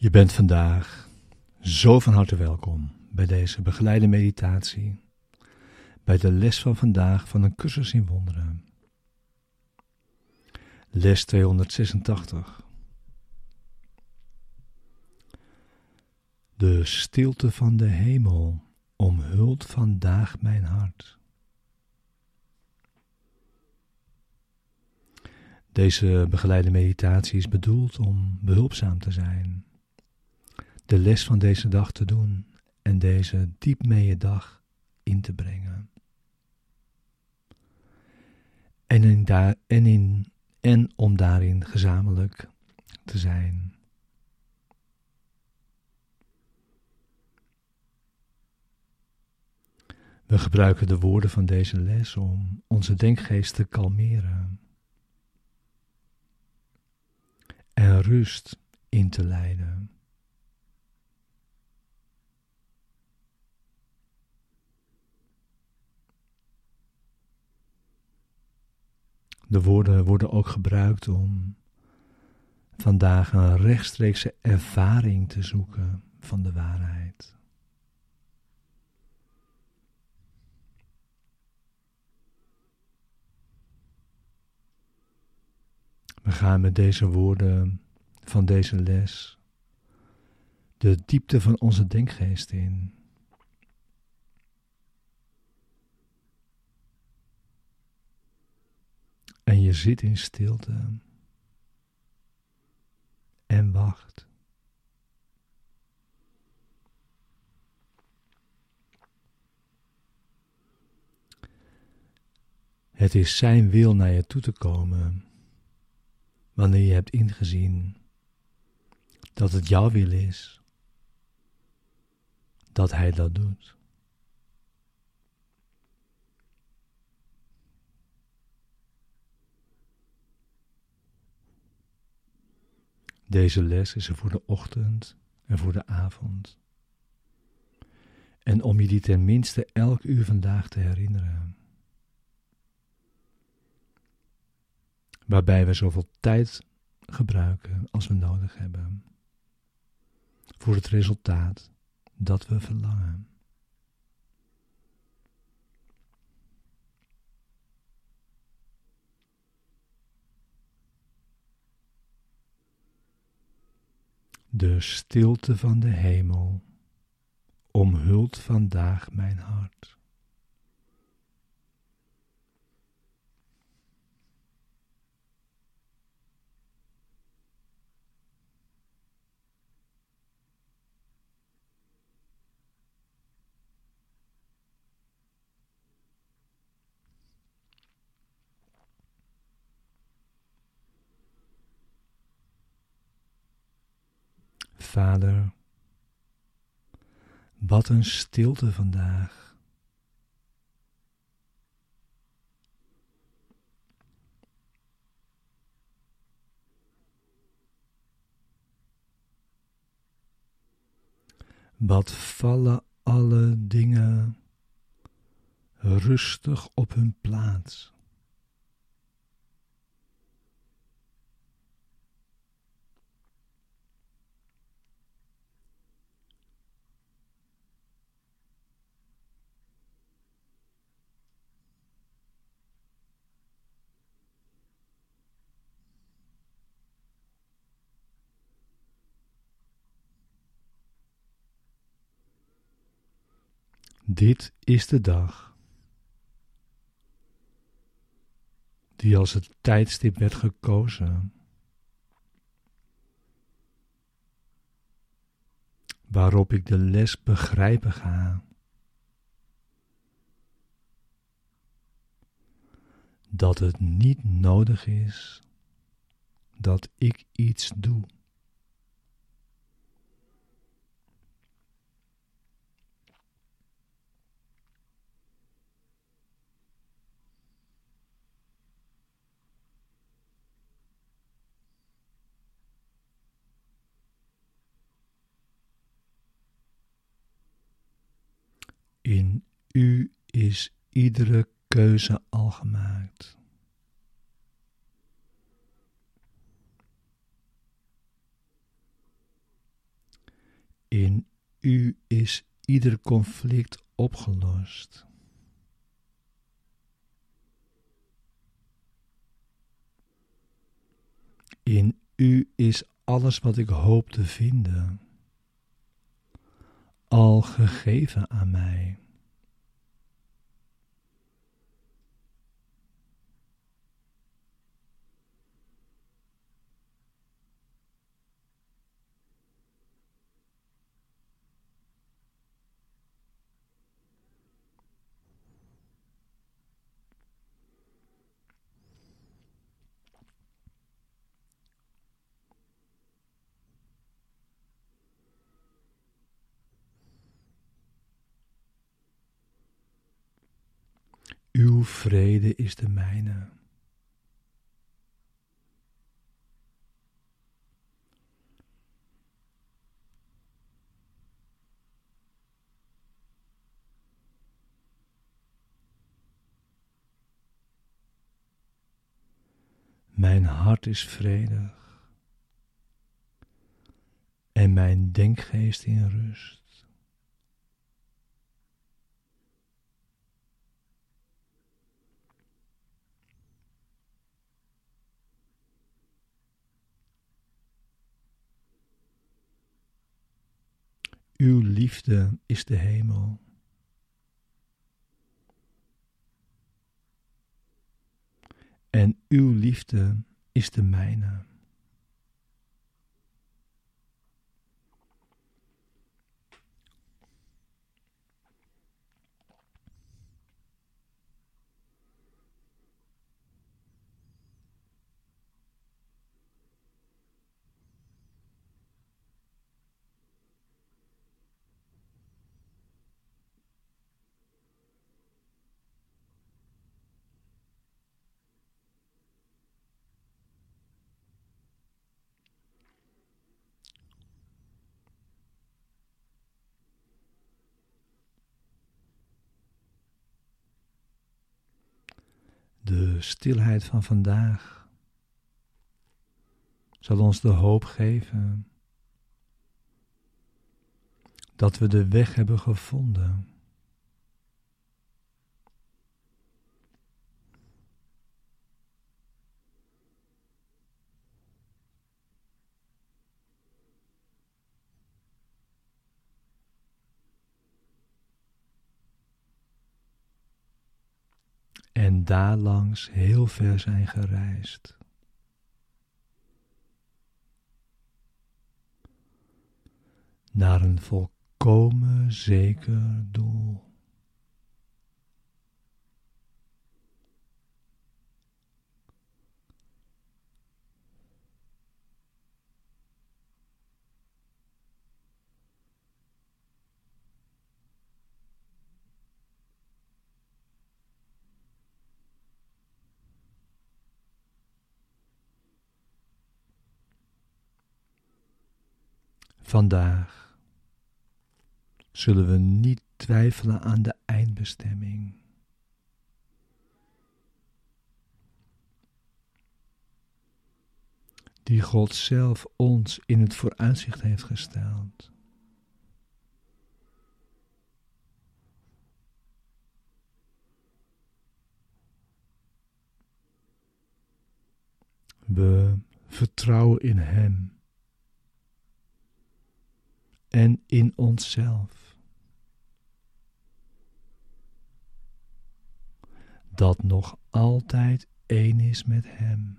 Je bent vandaag zo van harte welkom bij deze begeleide meditatie, bij de les van vandaag van een cursus in wonderen. Les 286. De stilte van de hemel omhult vandaag mijn hart. Deze begeleide meditatie is bedoeld om behulpzaam te zijn de les van deze dag te doen en deze diep mee dag in te brengen. En, in daar, en, in, en om daarin gezamenlijk te zijn. We gebruiken de woorden van deze les om onze denkgeest te kalmeren en rust in te leiden. De woorden worden ook gebruikt om vandaag een rechtstreekse ervaring te zoeken van de waarheid. We gaan met deze woorden van deze les de diepte van onze denkgeest in. En je zit in stilte en wacht. Het is Zijn wil naar je toe te komen wanneer je hebt ingezien dat het jouw wil is dat Hij dat doet. Deze les is er voor de ochtend en voor de avond. En om je die tenminste elk uur vandaag te herinneren. Waarbij we zoveel tijd gebruiken als we nodig hebben. Voor het resultaat dat we verlangen. De stilte van de hemel omhult vandaag mijn hart. Vader, wat een stilte vandaag. Wat vallen alle dingen rustig op hun plaats. Dit is de dag die als het tijdstip werd gekozen. Waarop ik de les begrijpen ga. Dat het niet nodig is dat ik iets doe. In u is iedere keuze al gemaakt. In u is ieder conflict opgelost. In u is alles wat ik hoop te vinden, al gegeven aan mij. Uw vrede is de mijne. Mijn hart is vredig en mijn denkgeest in rust. Uw liefde is de hemel. En uw liefde is de mijne. De stilheid van vandaag zal ons de hoop geven dat we de weg hebben gevonden. En daarlangs heel ver zijn gereisd. Naar een volkomen zeker doel. Vandaag zullen we niet twijfelen aan de eindbestemming. Die God zelf ons in het vooruitzicht heeft gesteld. We vertrouwen in Hem en in onszelf. Dat nog altijd één is met Hem.